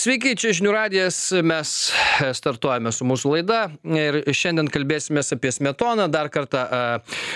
Sveiki, čia žinių radijas, mes startuojame su mūsų laida ir šiandien kalbėsime apie Smetoną, dar kartą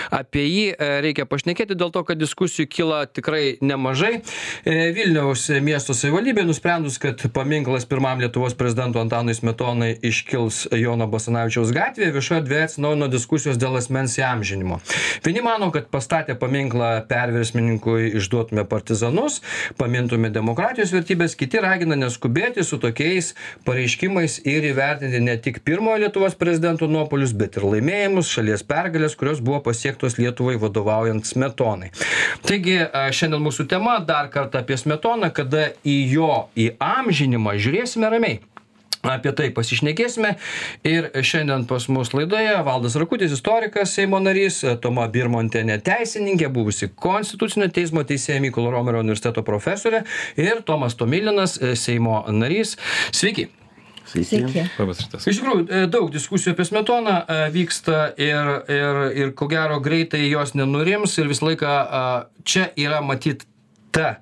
apie jį reikia pašnekėti dėl to, kad diskusijų kyla tikrai nemažai. E, Vilniaus miesto savivaldybė nusprendus, kad paminklas pirmam Lietuvos prezidento Antanui Smetonai iškils Jono Basanavičiaus gatvėje, viešoje erdvėje atsinaujino diskusijos dėl asmens įamžinimo. Vieni mano, kad pastatę paminklą perversmininkui išduotume partizanus, pamintume demokratijos vertybės, kiti ragina neskubėti su tokiais pareiškimais ir įvertinti ne tik pirmojo Lietuvos prezidento nuopolius, bet ir laimėjimus, šalies pergalės, kurios buvo pasiektos Lietuvai vadovaujant Smetonai. Taigi šiandien mūsų tema dar kartą apie Smetoną, kada į jo įamžinimą žiūrėsime ramiai apie tai pasišnekėsime. Ir šiandien pas mus laidoje valdas rakutis istorikas seimo narys toma birmontienė teisininkė buvusi konstitucinio teismo teisėja mykolo romerio universiteto profesorė ir tomas tomilinas seimo narys. Sveiki. Sveiki. Iš tikrųjų, e, daug diskusijų apie Smetoną e, vyksta ir, ir, ir ko gero greitai jos nenurims ir visą laiką čia yra matyt ta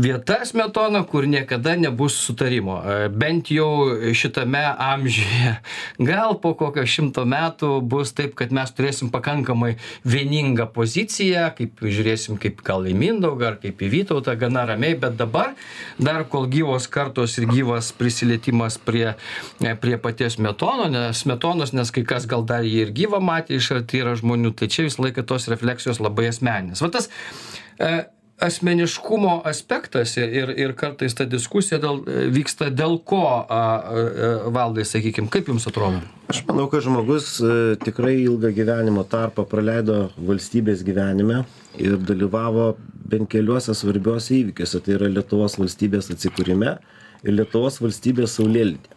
vieta smetona kur niekada nebus sutarimo. E, bent jau šitame amžiuje. Gal po kokio šimto metų bus taip kad mes turėsim pakankamai vieningą poziciją kaip žiūrėsim kaip gal į mindaugą ar kaip į vytautą gana ramiai bet dabar dar kol gyvos kartos ir gyvas prisilietimas prie e, prie paties smetono nes smetonos nes kai kas gal dar jį ir gyvą matė iš arti yra žmonių tai čia visą laiką tos refleksijos labai asmeninės. Va tas e, asmeniškumo aspektas ir ir kartais ta diskusija dėl vyksta dėl ko a a valdai sakykim kaip jums atrodo Aš manau, kad žmogus e, tikrai ilgą gyvenimo tarpą praleido valstybės gyvenime ir dalyvavo bent keliuose svarbiuose įvykiuose. Tai yra Lietuvos valstybės atsikūrime ir Lietuvos valstybės saulėlydė.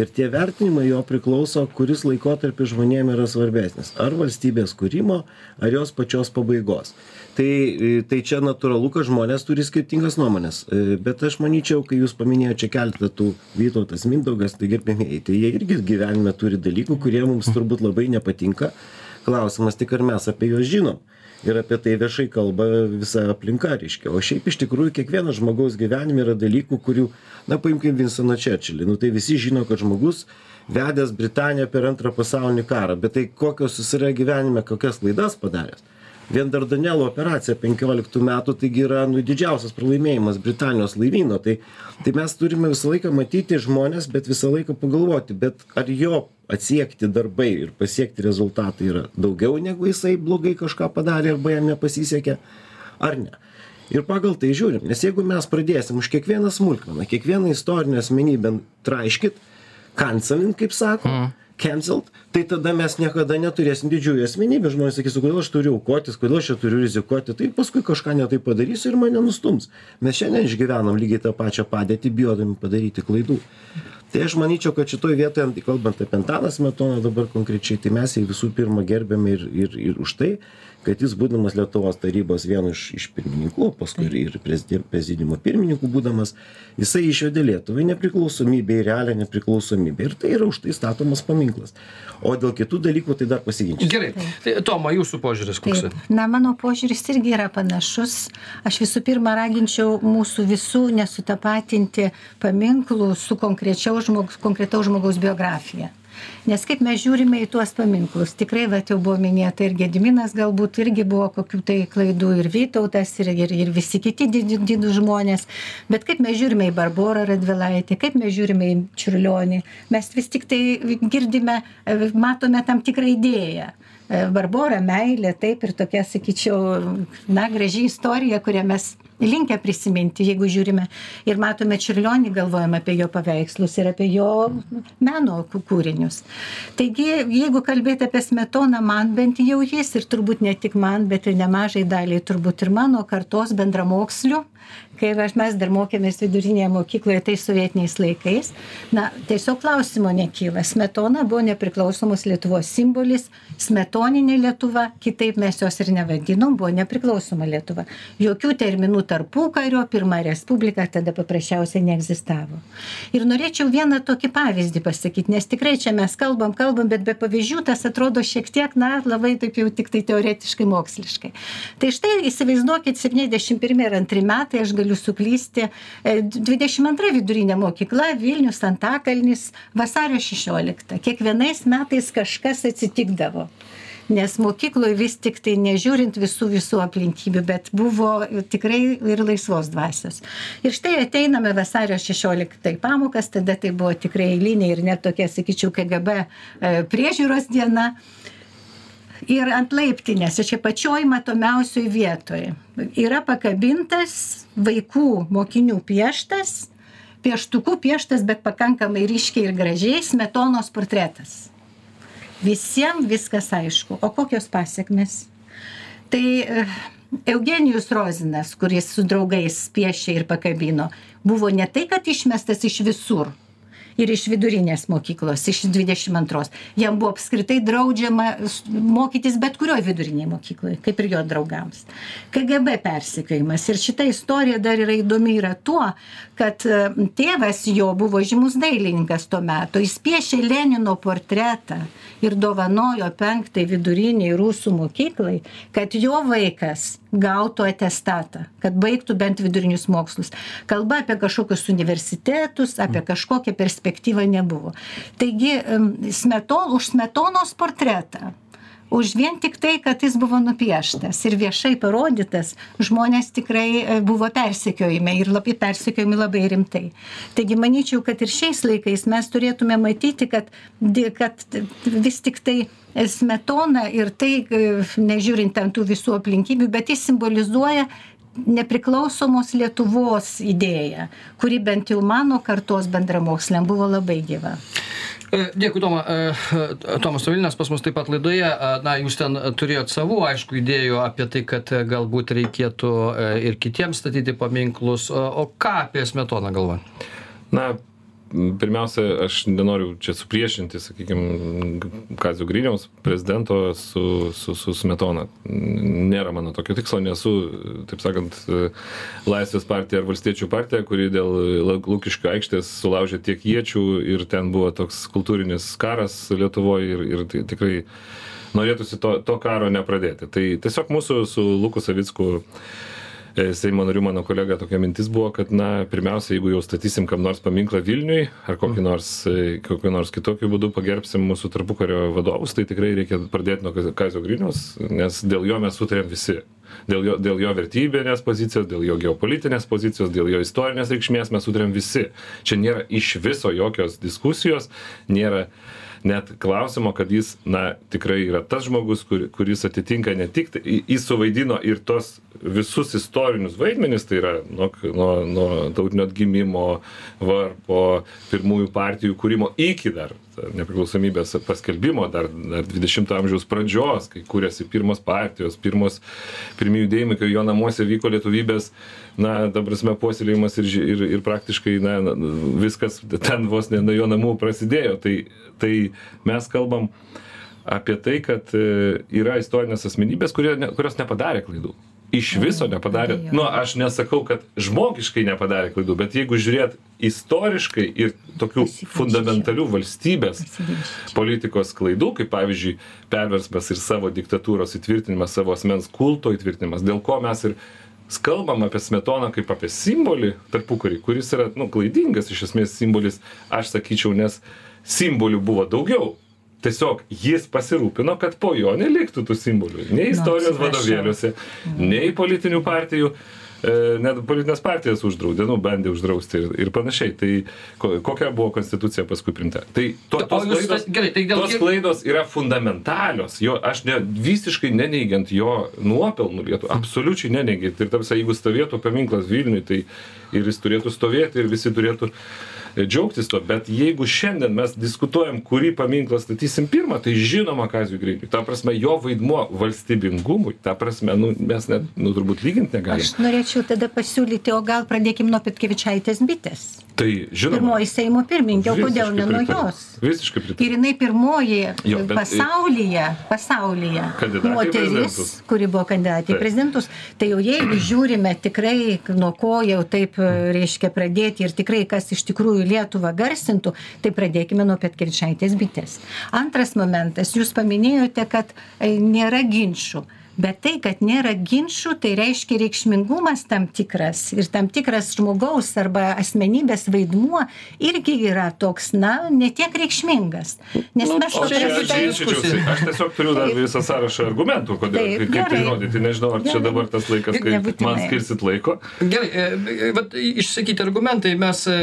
Ir tie vertinimai jo priklauso, kuris laikotarpis žmonėms yra svarbesnis. Ar valstybės kūrimo, ar jos pačios pabaigos tai e, tai čia natūralu kad žmonės turi skirtingas nuomones e, bet aš manyčiau kai jūs paminėjot čia keletą tų vytautas mindaugas tai gerbiamieji tai jie irgi gyvenime turi dalykų kurie mums turbūt labai nepatinka. Klausimas tik ar mes apie juos žinom. Ir apie tai viešai kalba visa aplinka reiškia. O šiaip iš tikrųjų kiekvieno žmogaus gyvenime yra dalykų kurių na paimkim vinstoną čerčilį. Nu tai visi žino kad žmogus vedęs britaniją per antrą pasaulinį karą. Bet tai kokios jis yra gyvenime kokias klaidas padaręs vien dardanelų operacija penkioliktų metų taigi yra nu didžiausias pralaimėjimas britanijos laivyno. Tai tai mes turime visą laiką matyti žmones bet visą laiką pagalvoti bet ar jo atsiekti darbai ir pasiekti rezultatai yra daugiau negu jisai blogai kažką padarė arba jam nepasisekė ar ne? Ir pagal tai žiūrim nes jeigu mes pradėsim už kiekvieną smulkmeną kiekvieną istorinę asmenybę traiškyt kancelint kaip sako cancelled tai tada mes niekada neturėsim didžiųjų asmenybių. Žmonės sakys o kodėl aš turiu aukotis kodėl aš čia turiu rizikuoti. Tai paskui kažką ne taip padarysiu ir mane nustums. Mes šiandien išgyvenam lygiai tą pačią padėtį bijodami padaryti klaidų. Tai aš manyčiau kad šitoj vietoje kalbant apie antaną smetoną dabar konkrečiai tai mes jį visų pirma gerbiam ir ir ir už tai kad jis būdamas lietuvos tarybos vienu iš iš pirmininkų paskui ir prezidiumo pirmininku būdamas jisai išvedė lietuvą į nepriklausomybę realią nepriklausomybę ir tai yra už tai statomas paminklas o dėl kitų dalykų tai dar pasiginčysim gerai tai toma jūsų požiūris koks Taip. Na, mano požiūris irgi yra panašus. Aš visų pirma raginčiau mūsų visų nesutapatinti paminklų su žmogus, konkretaus žmogaus biografija. Nes kaip mes žiūrime į tuos paminklus, tikrai, va, jau buvo minėta ir Gediminas galbūt irgi buvo kokių tai klaidų, ir Vytautas, ir, ir, ir visi kiti didų, žmonės, bet kaip mes žiūrime į Barborą Radvilaitį, kaip mes žiūrime į Čiurlionį, mes vis tik tai girdime, matome tam tikrą idėją. Barbora, meilė, taip ir tokia, sakyčiau, na, graži istorija, kurią mes linkę prisiminti, jeigu žiūrime ir matome Čiurlionį, galvojame apie jo paveikslus ir apie jo meno kūrinius. Taigi, jeigu kalbėti apie Smetoną, man bent jau jis ir turbūt ne tik man, bet ir nemažai daliai turbūt ir mano kartos bendramokslių, kai aš mes dar mokėmės vidurinėje mokykloje tais sovietiniais laikais, na, tiesiog klausimo nekyla. Smetona buvo nepriklausomos Lietuvos simbolis, smetoninė Lietuva, kitaip mes jos ir nevadinom, buvo nepriklausoma Lietuva. Jokių terminų tarpukario, pirmą respubliką tada paprasčiausiai neegzistavo. Ir norėčiau vieną tokį pavyzdį pasakyti, nes tikrai čia mes kalbam, kalbam, bet be pavyzdžių tas atrodo šiek tiek, na, labai taip jau tik tai teoretiškai, moksliškai. Tai štai įsivaizduokit, 71 ir 2 metai, aš galiu suklysti, 22 e, vidurinė mokykla, Vilnius, Antakalnis, vasario 16. Kiekvienais metais kažkas atsitikdavo. Nes mokykloj vis tiktai nežiūrint visų visų aplinkybių bet buvo tikrai ir laisvos dvasios. Ir štai ateiname vasario šešioliktą į pamokas tada tai buvo tikrai eilinė ir net tokia sakyčiau kgb e, priežiūros diena ir ant laiptinės čia pačioj matomiausioj vietoj yra pakabintas vaikų mokinių pieštas pieštuku pieštas bet pakankamai ryškiai ir gražiai smetonos portretas Visiems viskas aišku. O kokios pasiekmes? Tai e, Eugenijus Rozinas, kuris su draugais piešė ir pakabino, buvo ne tai, kad išmestas iš visur, ir iš vidurinės mokyklos, iš 22. Jam buvo apskritai draudžiama mokytis bet kurioje vidurinėje mokykloje, kaip ir jo draugams. KGB persikėjimas. Ir šita istorija dar yra įdomi yra tuo, kad e, tėvas jo buvo žymus dailininkas tuo metu. Jis piešė Lenino portretą ir dovanojo penktai viduriniai rusų mokyklai, kad jo vaikas gautų atestatą, kad baigtų bent vidurinius mokslus. Kalba apie kažkokius universitetus, apie mm. kažkokią perspektyvą nebuvo. Taigi, smeton, už smetonos portretą už vien tik tai, kad jis buvo nupieštas ir viešai parodytas, žmonės tikrai e, buvo persekiojami ir labai persekiojami labai rimtai. Taigi manyčiau, kad ir šiais laikais mes turėtume matyti, kad, kad vis tik tai smetona ir tai, e, nežiūrint ant tų visų aplinkybių, bet jis simbolizuoja nepriklausomos Lietuvos idėją, kuri bent jau mano kartos bendramoksliam buvo labai gyva. E, dėkui, Toma. E, Tomas Savilinas pas mus taip pat laidoje. Na, jūs ten turėjot savų, aišku, idėjų apie tai, kad galbūt reikėtų ir kitiems statyti paminklus. O ką apie Smetoną galvojate? Na, pirmiausia aš nenoriu čia supriešinti sakykim kazio griniaus prezidento su su su smetona. Nėra mano tokio tikslo nesu taip sakant laisvės partija ar valstiečių partija kuri dėl lukiškių aikštės sulaužė tiek iečių ir ten buvo toks kultūrinis karas lietuvoj ir ir tai tikrai norėtųsi to to karo nepradėti. Tai tiesiog mūsų su luku savicku E, seimo narių mano kolega tokia mintis buvo kad na pirmiausia jeigu jau statysim kam nors paminklą vilniui ar kokį mhm. nors e, kokiu nors kitokiu būdu pagerbsim mūsų tarpukario vadovus tai tikrai reikia pradėt nuo kazio griniaus nes dėl jo mes sutarėm visi dėl jo dėl jo vertybinės pozicijos dėl jo geopolitinės pozicijos dėl jo istorinės reikšmės mes sutarėm visi čia nėra iš viso jokios diskusijos nėra net klausimo kad jis na tikrai yra tas žmogus kur kuris atitinka ne tik tai jis suvaidino ir tuos visus istorinius vaidmenis tai yra nuo nuo nuo tautinio atgimimo varpo pirmųjų partijų kūrimo iki dar nepriklausomybės paskelbimo dar dar dvidešimto amžiaus pradžios kai kūrėsi pirmos partijos pirmos pirmi judėjimai kai jo namuose vyko lietuvybės na ta prasme puoselėjimas ir ir ir praktiškai na viskas ten vos ne nuo jo namų prasidėjo. Tai tai mes kalbam apie tai kad e, yra istorinės asmenybės kurie kurios nepadarė klaidų iš viso nepadarė. Nu aš nesakau kad žmogiškai nepadarė klaidų bet jeigu žiūrėt istoriškai ir tokių fundamentalių valstybės politikos klaidų kaip pavyzdžiui perversmas ir savo diktatūros įtvirtinimas savo asmens kulto įtvirtinimas dėl ko mes ir kalbam apie smetoną kaip apie simbolį tarpukary kuris yra nu klaidingas iš esmės simbolis aš sakyčiau nes simbolių buvo daugiau tiesiog jis pasirūpino kad po jo neliktų tų simbolių nei istorijos vadovėliuose nei politinių partijų e, net politines partijas uždraudė, nu, bandė uždrausti ir, ir panašiai. Tai ko, kokia buvo konstitucija paskui primta. Tai to, tos, klaidos, gerai, tai dėl... tos klaidos yra fundamentalios. Jo, aš ne, visiškai neneigiant jo nuopelnų lietų, absoliučiai neneigiant. Ir tarsi, jeigu stovėtų paminklas Vilniui, tai ir jis turėtų stovėti ir visi turėtų džiaugtis to bet jeigu šiandien mes diskutuojam kurį paminklą statysim pirmą tai žinoma kaziui griniui ta prasme jo vaidmuo valstybingumui ta prasme nu mes net nu turbūt lygint negalim. Aš norėčiau tada pasiūlyti, o gal pradėkim nuo Petkevičaitės bitės. tai žinoma. Pirmoji Seimo pirmininkė, o kodėl ne nuo jos? visiškai pritariu. Ir jinai pirmoji Jo, bet- pasaulyje, pasaulyje į moteris, kuri buvo kandidatė į prezidentus, tai jau jeigu žiūrime tikrai, nuo ko jau taip e, reiškia pradėti ir tikrai kas iš tikrųjų Lietuvą garsintų, tai pradėkime nuo Petkevičaitės bitės. Antras momentas, jūs paminėjote, kad e, nėra ginčių. Bet tai, kad nėra ginčių, tai reiškia reikšmingumas tam tikras ir tam tikras žmogaus arba asmenybės vaidmuo irgi yra toks, na, netiek reikšmingas. Nes Nu, mes Čia čia aš tiesiog turiu dar visą sąrašą argumentų, kodėl, Taip, kaip tai gerai. įrodyti. Nežinau, ar čia Gerai. dabar tas laikas, kai Nebūtinai. man skirsit laiko. Gerai, e, vat išsakyti argumentai, mes, e,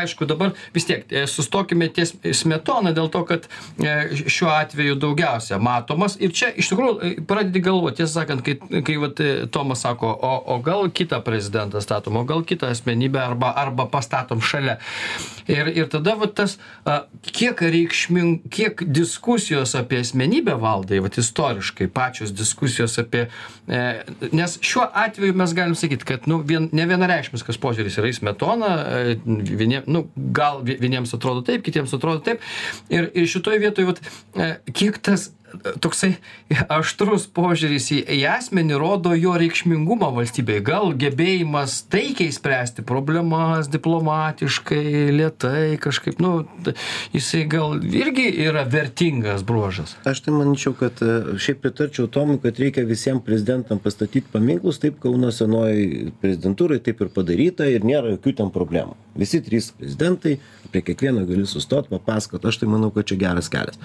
aišku, dabar vis tiek e, sustokime ties smetoną dėl to, kad e, šiuo atveju daugiausia matomas. Ir čia iš tikrųjų e, pradedi galvoti, tiesą sakant, kai, kai vat, e, Tomas sako, o, o gal kitą prezidentą statom, o gal kitą asmenybę arba, arba pastatom šalia. Ir, ir tada vat, tas, a, kiek reikšming, kiek diskusijos apie asmenybę valdai, vat, istoriškai, pačios diskusijos apie, e, nes šiuo atveju mes galim sakyti, kad nu, vien, ne vienareikšmiskas požiūris yra į smetoną, e, vienie, nu, gal vie- vieniems atrodo taip, kitiems atrodo taip. Ir, ir šitoje vietoje, vat, e, kiek tas toksai aštrus požiūris į, į asmenį rodo jo reikšmingumą valstybėje. Gal gebėjimas taikiai spręsti problemas diplomatiškai, lietai, kažkaip, nu, jisai gal irgi yra vertingas bruožas. Aš tai manyčiau, kad e, šiaip pritarčiau Tomui, kad reikia visiems prezidentam pastatyti paminklus, taip Kauno senoji prezidentūrai taip ir padaryta ir nėra jokių ten problemų. Visi trys prezidentai, prie kiekvieno gali sustoti, papasakot, aš tai manau, kad čia geras kelias.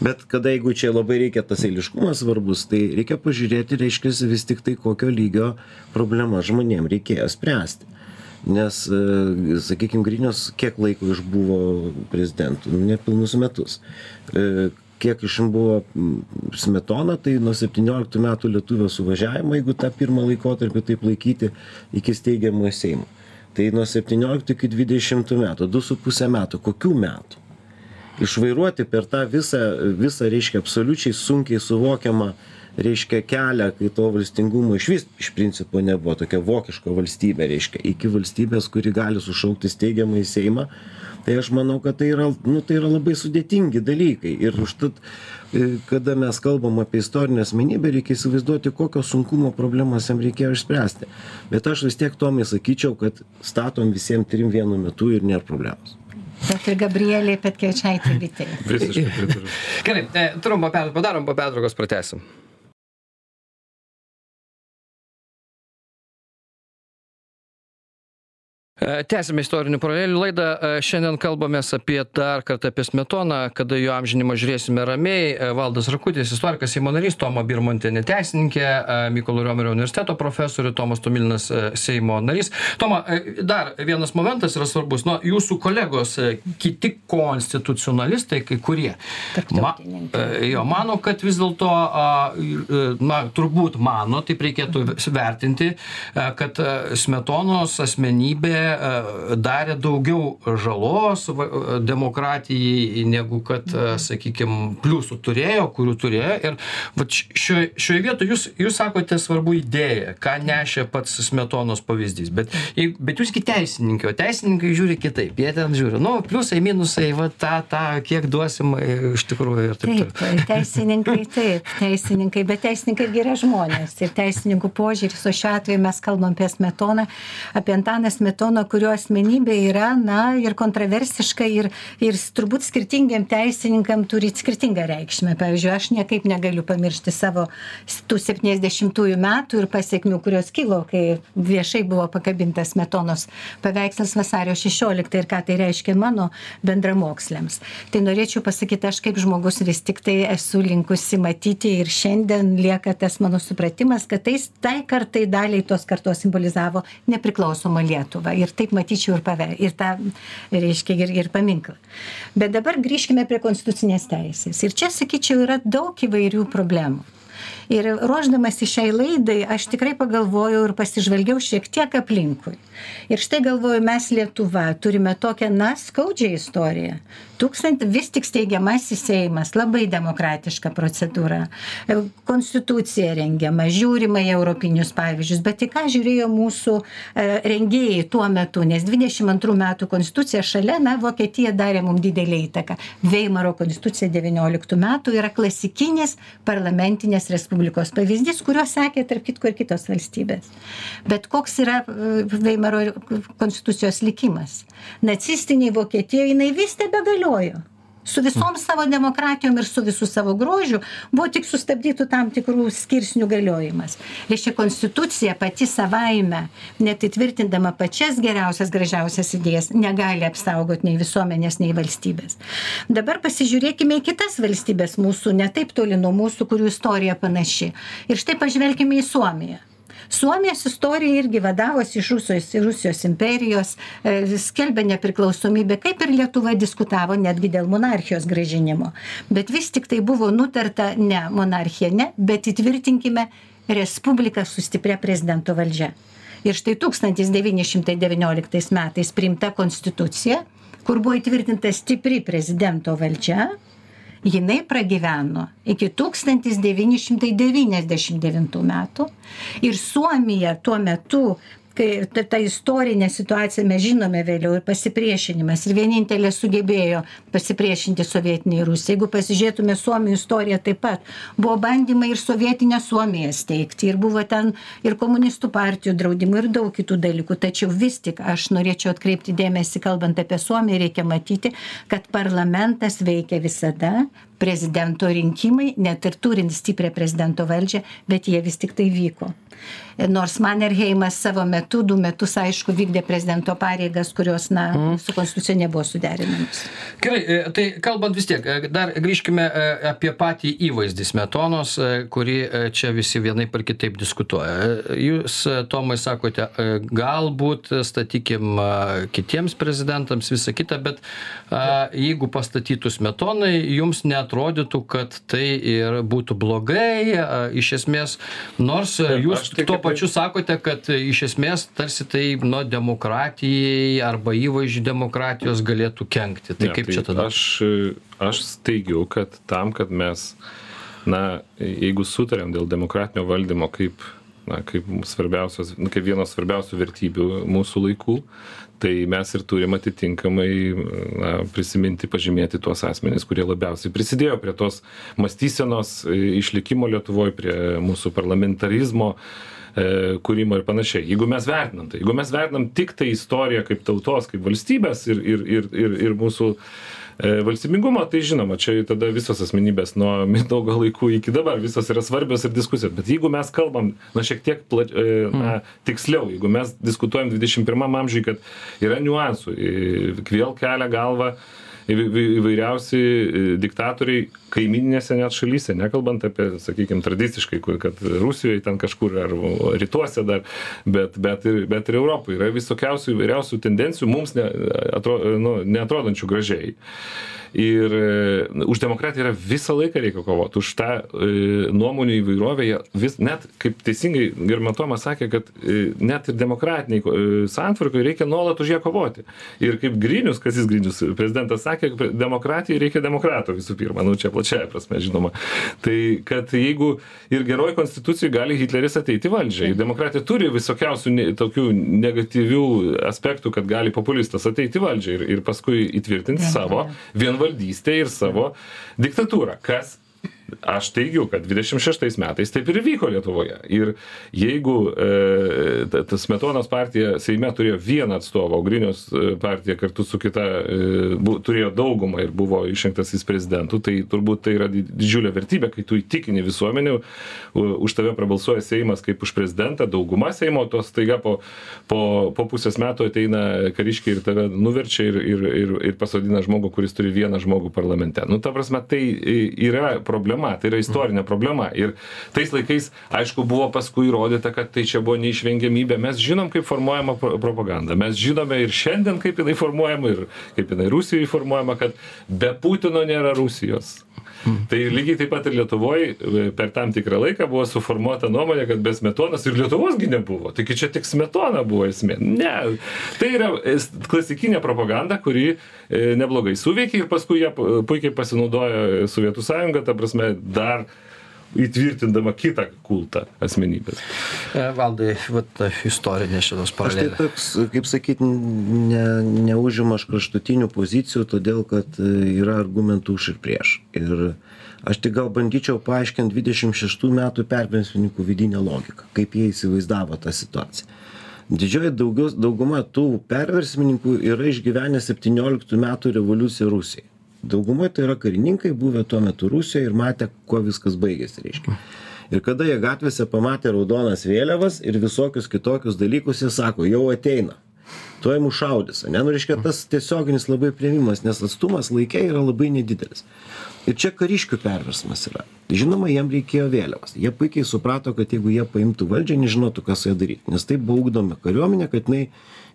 Bet kada jeigu čia labai reikia tas eiliškumas svarbus, tai reikia pažiūrėti, reiškia, vis tik tai kokio lygio problema žmonėm reikėjo spręsti. Nes, sakykime, Grinius kiek laiko išbuvo prezidentu? Nu, Nepilnus metus. E, Kiek iš buvo smetona, tai nuo 17 metų lietuvio suvažiavimo, jeigu tą pirmą laikotarpį taip laikyti, iki steigiamojo Seimo. Tai nuo 17 iki 20 metų, 2,5 metų. Kokių metų? Išvairuoti per tą visą, visą reiškia, absoliučiai sunkiai suvokiamą, reiškia, kelią, kai to valstingumo iš vis iš principo nebuvo, tokia vokiška valstybė, reiškia, iki valstybės, kuri gali sušaukti steigiamą į Seimą, tai aš manau, kad tai yra, nu, tai yra labai sudėtingi dalykai. Ir užtat, e, kada mes kalbam apie istorinę asmenybę, reikia įsivaizduoti, kokio sunkumo problemas jam reikėjo išspręsti. Bet aš vis tiek tomai sakyčiau, kad statom visiems trim vienu metu ir nėra problemos. Bet ir Gabrielė Petkevičaitė bitė. Visiškai. Gerai, e, trumpą padarom, po pertraukos pratęsim. Tęsime istorinių paralelių laidą. E, Šiandien kalbamės apie dar kartą apie Smetoną, kada jo amžinimą žiūrėsime ramiai. E, Valdas Rakutis, istorikas, Seimo narys, Toma Birmontinė teisininkė, e, Mykolo Riomerio universiteto profesorius, Tomas Tomilinas e, Seimo narys. Toma, e, dar vienas momentas yra svarbus. Nu, jūsų kolegos, e, kiti konstitucionalistai, kai kurie, ma, e, jo, mano, kad vis dėlto, e, na, turbūt mano, taip reikėtų vertinti, e, kad e, Smetonos asmenybė e, darė daugiau žalos e, demokratijai, negu kad, sakykime, pliusų turėjo, kurių turėjo. Ir šioje, šioje vietoje jūs, jūs sakote svarbu idėja, ką nešė pats Smetonos pavyzdys. Bet, jei- bet jūs kaip teisininkai, o teisininkai žiūri kitaip. Jie ten žiūri, nu, pliusai, minusai, va, tą, tą, kiek duosim e, iš tikrųjų ir taip Taip, toliau. teisininkai, taip, teisininkai, bet teisininkai yra žmonės ir teisininkų požiūris, o šiuo atveju mes kalbam apie Smetoną, apie Antaną Smetoną, kurio asmenybė yra, na, ir kontroversiška, ir, ir turbūt skirtingiam teisininkam turi skirtingą reikšmę. Pavyzdžiui, aš niekaip negaliu pamiršti savo tų 70-ųjų metų ir pasiekmių, kurios kilo, kai viešai buvo pakabintas Smetonos paveikslas vasario 16 ir ką tai reiškia mano bendramoksliams. Tai norėčiau pasakyti, aš kaip žmogus vis tik tai esu linkusi matyti ir šiandien lieka tas mano supratimas, kad tai, tai kartai daliai tos kartos simbolizavo nepriklausomą Lietuvą. Ir taip matyčiau ir, pave, ir tą, reiškia, ir, ir paminklą. Bet dabar grįžkime prie konstitucinės teisės. Ir čia, sakyčiau, yra daug įvairių problemų. Ir ruoždamas į šiai laidai, aš tikrai pagalvojau ir pasižvalgiau šiek tiek aplinkui. Ir štai galvoju, mes Lietuva turime tokią, na, skaudžią istoriją. Tūkstant, vis tik steigiamasis Seimas, labai demokratiška procedūra. Konstitucija rengiama, žiūrima į europinius pavyzdžius, bet į ką žiūrėjo mūsų e, rengėjai tuo metu, nes 22 metų konstitucija šalia, na, Vokietija darė mums didelį įtaką. Veimaro konstitucija 19 metų yra klasikinis parlamentinės respublikos pavyzdys, kurio sekė tarp kitko ir kitos valstybės. Bet koks yra e, Veimaro konstitucijos likimas? Nacistiniai Vokietijoje jinai vis tebe galiojo su visom savo demokratijom ir su visu savo grožiu buvo tik sustabdytų tam tikrų skirsnių galiojimas. Reiškia, konstitucija pati savaime, net įtvirtindama pačias geriausias, gražiausias idėjas, negali apsaugoti nei visuomenės, nei valstybės. Dabar pasižiūrėkime į kitas valstybės mūsų, netaip toli nuo mūsų, kurių istorija panaši. Ir štai pažvelkime į Suomiją suomijos istorija irgi vadavosi iš rusijos rusijos imperijos e, skelbė nepriklausomybę kaip ir lietuva diskutavo netgi dėl monarchijos grąžinimo bet vis tiktai buvo nutarta ne monarchija ne bet įtvirtinkime respubliką su stipria prezidento valdžia. Ir štai tūkstantis devyni šimtai devynioliktais metais priimta konstitucija kur buvo įtvirtinta stipri prezidento valdžia jinai pragyveno iki tūkstantis devyni šimtai devyniasdešim devintų metų ir suomija tuo metu kai ta, ta istorinė situacija mes žinome vėliau ir pasipriešinimas ir vienintelė sugebėjo pasipriešinti sovietiniai Rusijai. Jeigu pasižiūrėtume Suomijų istoriją taip pat, buvo bandymai ir sovietinę Suomiją steigti ir buvo ten ir komunistų partijų draudimų ir daug kitų dalykų. Tačiau vis tik aš norėčiau atkreipti dėmesį, kalbant apie Suomiją, reikia matyti, kad parlamentas veikia visada, prezidento rinkimai, net ir turint stiprią prezidento valdžią, bet jie vis tik tai vyko. Nors Mannerheimas savo metu, du metus, aišku, vykdė prezidento pareigas, kurios, na, mm. su konstitucija nebuvo suderinamos. Gerai, e, tai kalbant vis tiek, e, dar grįžkime e, apie patį įvaizdį smetonos, kurį čia visi vienai par kitaip diskutuoja. Jūs, Tomai, sakote, galbūt statykim kitiems prezidentams visą kitą, bet jeigu pastatytų smetonai, jums netrodytų, kad tai ir būtų blogai, iš esmės, nors jūs tuo pačiu pačiu sakote kad iš esmės tarsi tai nu demokratijai arba įvaizdžiui demokratijos galėtų kenkti. Tai kaip čia tada? aš aš teigiu kad tam kad mes na jeigu sutariam dėl demokratinio valdymo kaip na kaip svarbiausios nu, kaip vienos svarbiausių vertybių mūsų laikų tai mes ir turim atitinkamai na prisiminti pažymėti tuos asmenis kurie labiausiai prisidėjo prie tos mąstysenos išlikimo lietuvoj prie mūsų parlamentarizmo E, kūrimo ir panašiai. Jeigu mes vertinam tai, jeigu mes vertinam tik tai istoriją kaip tautos, kaip valstybės ir, ir, ir, ir, ir mūsų e, valstybingumo, tai žinoma, čia tada visos asmenybės nuo Mindaugo laikų iki dabar visos yra svarbios ir diskusijos. Bet jeigu mes kalbam, na, šiek tiek pla, e, na, mm. tiksliau, jeigu mes diskutuojam 21 amžiui, kad yra niuansų, vėl kelia galvą įvairiausi diktatoriai kaimyninėse net šalyse, nekalbant apie, sakykime, tradiciškai, kur, kad Rusijoje ten kažkur ar rytuose dar, bet, bet, ir, bet ir Europoje. Yra visokiausių įvairiausių tendencijų mums ne, atro, nu, neatrodančių gražiai. Ir e, už demokratiją yra visą laiką reikia kovot už tą e, nuomonių įvairovę vis net kaip teisingai gerbiama toma sakė kad e, net ir demokratinėj santvarkoj reikia nuolat už ją kovoti. Ir kaip grinius kazys grinius prezidentas sakė demokratijai reikia demokrato visų pirma. Nu čia plačiąja prasme žinoma. Tai kad jeigu ir geroj konstitucijoj gali hitleris ateit į valdžią ir demokratija turi visokiausių ne tokių negatyvių aspektų kad gali populistas ateit į valdžią ir ir paskui įtvirtinti savo vien vienvaldystę ir savo diktatūrą kas aš teigiu kad dvidešim šeštais metais taip ir įvyko lietuvoje. Ir jeigu e, ta, ta smetonos partija seime turėjo vieną atstovą o griniaus e, partija kartu su kita e, bu, turėjo daugumą ir buvo išrinktas jis prezidentu tai turbūt tai yra didžiulė vertybė kai tu įtikini visuomenę už tave prabalsuoja seimas kaip už prezidentą dauguma seimo to staiga po po po pusės metų ateina kariškiai ir tave nuverčia ir ir ir ir pasodina žmogų kuris turi vieną žmogų parlamente. Nu ta prasme tai yra problema problema tai yra istorinė problema. Ir tais laikais aišku buvo paskui įrodyta kad tai čia buvo neišvengiamybė. Mes žinom kaip formuojama propaganda. Mes žinome ir šiandien kaip jinai formuojama ir kaip jinai rusijoj formuojama kad be putino nėra rusijos Tai lygiai taip pat ir Lietuvoje per tam tikrą laiką buvo suformuota nuomonė, kad be smetonas ir Lietuvosgi nebuvo. Taigi čia tik smetona buvo esmė. Ne. Tai yra e, klasikinė propaganda, kuri e, neblogai suveikė ir paskui ją puikiai pasinaudojo Sovietų sąjunga, ta prasme, dar įtvirtindama kitą kultą asmenybės. E, Valdai, vat, istorinė šitos Aš tai paralelės. toks, kaip sakyti, ne, neužima aš kraštutinių pozicijų, todėl kad e, yra argumentų už ir prieš. Ir aš tik gal bandyčiau paaiškinti 26 metų perversmininkų vidinę logiką, kaip jie įsivaizdavo tą situaciją. Didžioji daugios, dauguma tų perversmininkų yra išgyvenę 17 metų revoliuciją Rusijai. Daugumoje tai yra karininkai buvę tuo metu Rusijoje ir matę, kuo viskas baigėsi, reiškia. Ir kada jie gatvėse pamatė raudonas vėliavas ir visokius kitokius dalykus, jie sako, jau ateina. Tuoj mus šaudys. Ne, nu, reiškia, tas tiesioginis labai prieimimas, nes atstumas laikė yra labai nedidelis. Ir čia kariškių perversmas yra. Žinoma, jiem reikėjo vėliavas. Jie puikiai suprato, kad jeigu jie paimtų valdžią, nežinotų, ką su ją daryti. Nes tai buvo ugdoma kariuomenė, kad jinai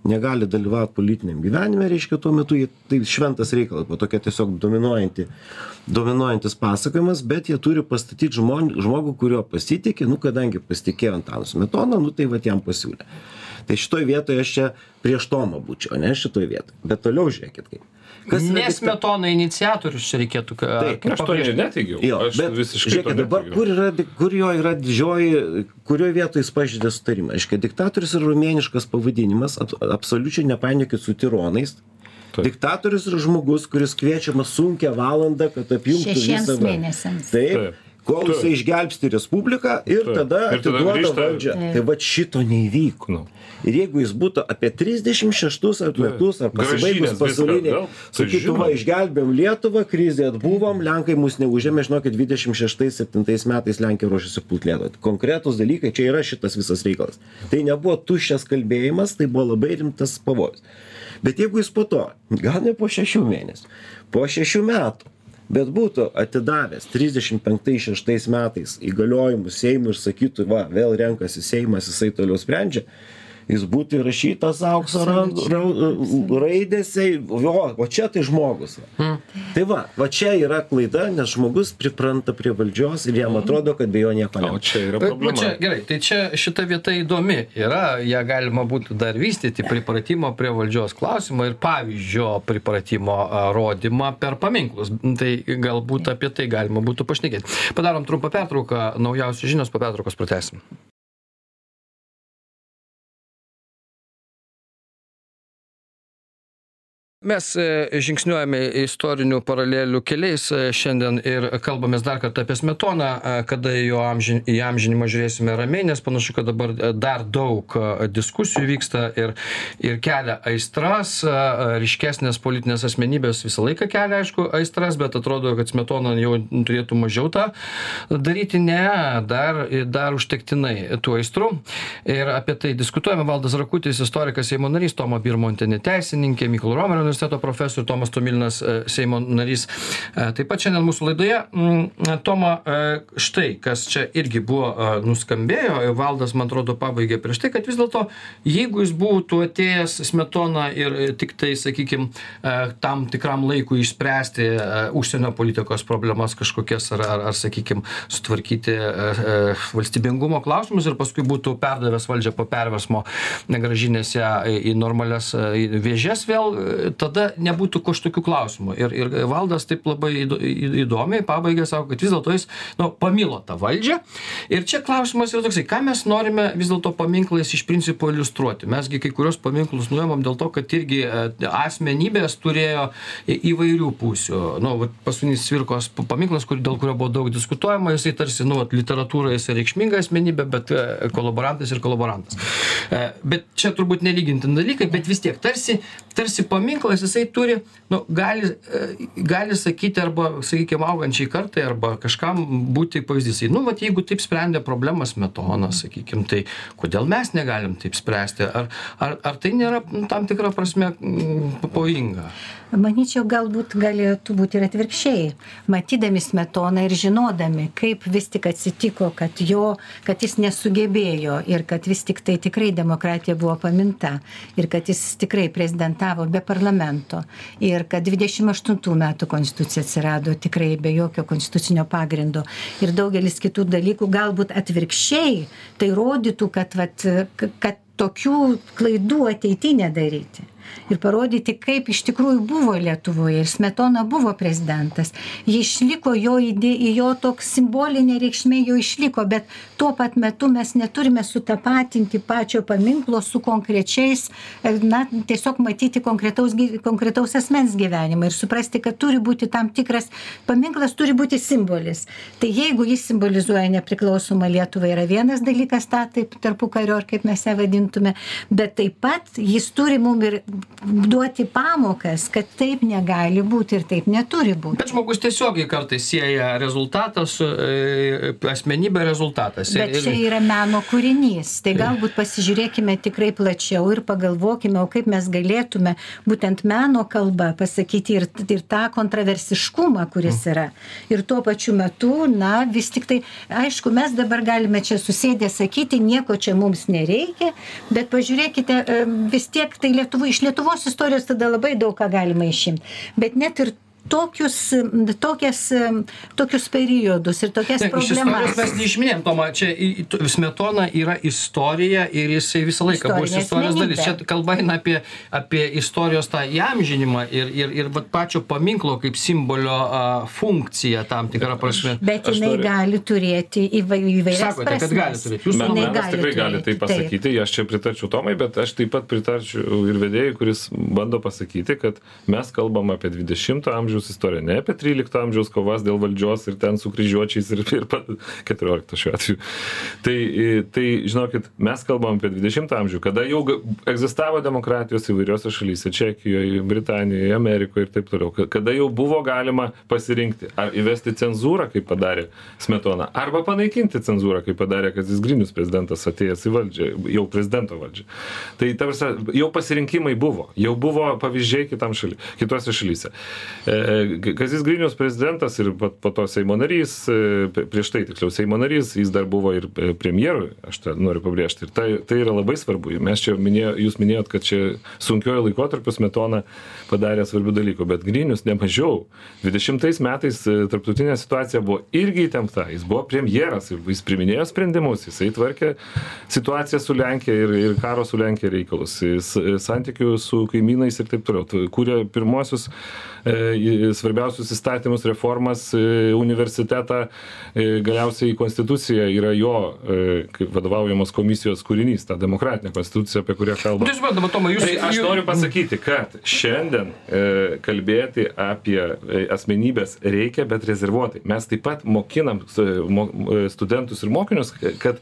negali dalyvauti politiniam gyvenime, reiškia, tuo metu jie, tai šventas reikalas, buvo tokia tiesiog dominuojanti, dominuojantis pasakojimas, bet jie turi pastatyti žmogų, kurio pasitikė, nu, kadangi pasitikėjo Antanas Metona, nu, tai va jam pasiūlė. Tai šitoj vietoje aš čia prieš Tomą būčiau, ne šitoj vietoje. Bet toliau žiūrėkit kaip. dikta- Nesmetona iniciatorius čia reikėtų. Taip, Aš to neteigiau. Jo, Aš bet visiškai žiūrėkit dabar, kur, yra, kur jo yra didžioji, kurioje vietoje jis pažydė sutarimą. Aiškiai, diktatorius yra rumėniškas pavadinimas, ab, absoliučiai nepainiokit su tironais. Taip. Diktatorius yra žmogus, kuris kviečiamas sunkia valanda, kad apjungtų Šešiems visą. mėnesiams. Taip. Taip. Kol jisai išgelbsti Respubliką ir tada atiduoda valdžią. Tai va šito neįvyko. Nu. Ir jeigu jis būtų apie 36 ar metus, ar pasibaigus pasaulinį, tai sakytų, žinoma. va, išgelbėjom Lietuvą, krizė atbuvom, Lenkai mus neužėmė, žinokit, 26-7 metais Lenkija ruošiasi Lietuvą. Konkretus dalykai, čia yra šitas visas reikalas. Tai nebuvo tuščias kalbėjimas, tai buvo labai rimtas pavojus. Bet jeigu jis po to, gal ne po šešių mėnesių, po šešių metų, bet būtų atidavęs 35-6 metais įgaliojimus Seimui ir sakytų, va, vėl renkasi Seimas, jisai toliau sprendžia, jis būtų įrašytas aukso ra- raidėse, jo, o čia tai žmogus. Va. Tai va, va čia yra klaida, nes žmogus pripranta prie valdžios ir jam atrodo, kad be jo nieko O ne. čia yra Bet, va problema. čia, gerai, tai čia šita vieta įdomi yra, ją galima būtų dar vystyti, pripratimo prie valdžios klausimą ir pavyzdžio pripratimo rodymą per paminklus. Tai galbūt apie tai galima būtų pašnekėti. Padarom trumpą pertrauką, naujausios žinios po pertraukos pratesim. Mes e, žingsniuojame istorinių paralelių keliais e, šiandien ir kalbamės dar kartą apie Smetoną, e, kada jo amžin, į amžinimą žiūrėsime ramiai, nes panašu, kad dabar dar daug diskusijų vyksta ir, ir kelia aistras, ryškesnės politinės asmenybės visą laiką kelia, aišku, aistras, bet atrodo, kad Smetona jau turėtų mažiau tą daryti. Ne, dar, dar užtektinai tų aistrų. Ir apie tai diskutuojame. Valdas Rakutis, istorikas Seimo narys, Tomo Birmontinė teisininkė, Mykolo Romerio universiteto profesorius, Tomas Tomilinas e, Seimo narys. E, Taip pat šiandien mūsų laidoje. mm, Toma, e, štai, kas čia irgi buvo nuskambėjo, Valdas, man atrodo, pabaigė prieš tai, kad vis dėlto, jeigu jis būtų atėjęs smetona ir tik tai, sakykime, tam tikram laikui išspręsti užsienio politikos problemas kažkokias ar, ar, ar sakykime, sutvarkyti valstybingumo klausimus ir paskui būtų perdavęs valdžią po perversmo, negražinęs ją į į vėžes vėl, tada nebūtų kažkokių klausimų. Ir, ir valdas taip labai įdo- į- įdomiai pabaigė savo, kad vis dėlto jis nu, pamilo tą valdžią. Ir čia klausimas yra toksai, ką mes norime vis dėlto paminklais iš principo iliustruoti. Mesgi kai kurios paminklus nuėmam dėl to, kad irgi e, asmenybės turėjo į- įvairių pusių. Nu, vat paskutinis Svirkos p- paminklas, kur, dėl kurio buvo daug diskutuojama, jisai tarsi, nu, vat, literatūroje jisai reikšminga asmenybė, bet e, kolaborantas ir kolaborantas. E, Bet čia turbūt nelygintin dalykai, bet vis tiek, tarsi, tarsi paminklas jisai turi, nu, gali, e, gali sakyti arba, sakykime, augančiai kartai arba kažkam būti pavyzdys. Nu, vat, jeigu taip sprendė problemas metonas, sakykime, tai kodėl mes negalim taip spręsti? Ar, ar, ar tai nėra tam tikrą prasme pavojinga? Manyčiau, galbūt galėtų būti ir atvirkščiai. Matydami smetoną ir žinodami, kaip vis tik atsitiko, kad, jo, kad jis nesugebėjo ir kad vis tik tai tikrai demokratija buvo paminta ir kad jis tikrai prezidentavo be parlamento ir kad 28 metų konstitucija atsirado tikrai be jokio konstitucinio pagrindo ir daugelis kitų dalykų galbūt atvirkščiai tai rodytų, kad, vat, kad tokių klaidų ateityje nedaryti ir parodyti, kaip iš tikrųjų buvo Lietuvoje. Ir Smetona buvo prezidentas. Ji išliko, jo, idė, jo toks simbolinė reikšmė jo išliko, bet tuo pat metu mes neturime sutapatinti pačio paminklo su konkrečiais, na, tiesiog matyti konkretaus, konkretaus asmens gyvenimą ir suprasti, kad turi būti tam tikras paminklas, turi būti simbolis. Tai jeigu jis simbolizuoja nepriklausomą Lietuvą, yra vienas dalykas, tą taip tarpu kario, ar kaip mes ją vadintume, bet taip pat jis turi mums ir duoti pamokas, kad taip negali būti ir taip neturi būti. Bet žmogus tiesiogiai kartais sieja rezultatą su e, asmenybė rezultatas. Bet čia yra meno kūrinys. Tai galbūt pasižiūrėkime tikrai plačiau ir pagalvokime, o kaip mes galėtume būtent meno kalba pasakyti ir, ir tą kontroversiškumą, kuris mm. yra. Ir tuo pačiu metu, na, vis tik tai, aišku, mes dabar galime čia susėdę sakyti, nieko čia mums nereikia, bet pažiūrėkite, vis tiek tai Lietuva iš lietuvos istorijos tada labai daug ką galima išimt. Bet net ir tokius, tokias, tokius periodus ir tokias ne, problemas. Mes neišminėm, Toma, čia Smetona yra istorija ir jisai visą laiką Istorinė buvo istorijos dalis. Čia kalba eina apie, apie istorijos tą įamžinimą ir, ir, ir pačio paminklo kaip simbolio a, funkciją tam tikrą prasme. Bet jinai gali turėti įvairias Sakote, prasmes. kad gali turėti. Jūs manai, gali tikrai gali tai pasakyti, taip. aš čia pritarčiau Tomai, bet aš taip pat pritarčiau ir vedėjai, kuris bando pasakyti, kad mes kalbam apie 20 amžiaus amžiaus istorija, ne apie 13 amžiaus kovas dėl valdžios ir ten su kryžiuočiais ir, ir 14 šiuo atveju. Tai, tai žinokit, mes kalbam apie 20 amžių, kada jau egzistavo demokratijos įvairiose šalyse - Čekijoje, Britanijoje, Amerikoje ir taip toliau, kada jau buvo galima pasirinkti ar įvesti cenzūrą, kaip padarė Smetona, arba panaikinti cenzūrą, kaip padarė Kazis Grinius prezidentas atėjęs į valdžią, jau prezidento valdžią. Tai tarsi jau pasirinkimai buvo, jau buvo pavyzdžiai kitam šaly, kitose šalyse. E, Kazis Grinius prezidentas ir po, po to Seimo narys, e, prieš tai tiksliau Seimo narys, jis dar buvo ir e, premjeru, aš tą noriu pabrėžti. Ir tai, tai yra labai svarbu. Mes čia minėjo, jūs minėjot, kad čia sunkiojo laikotarpiu Smetona padarė svarbių dalykų, bet Grinius nemažiau. 20 metais e, tarptautinė situacija buvo irgi įtempta. Jis buvo premjeras, jis priminėjo sprendimus, jisai tvarkė situaciją su Lenkija ir, ir karo su Lenkija reikalus, jis santykių su kaimynais ir taip toliau. Kūrė pirmosius E, svarbiausius įstatymus, reformas, e, universitetą, e, galiausiai konstitucija yra jo kaip vadovaujamos komisijos kūrinys, ta demokratinė konstitucija, apie kurią kalbame. Tai Tomai, jūs... Tai aš noriu pasakyti, kad šiandien kalbėti apie asmenybės reikia, bet rezervuotai. Mes taip pat mokinam studentus ir mokinius, kad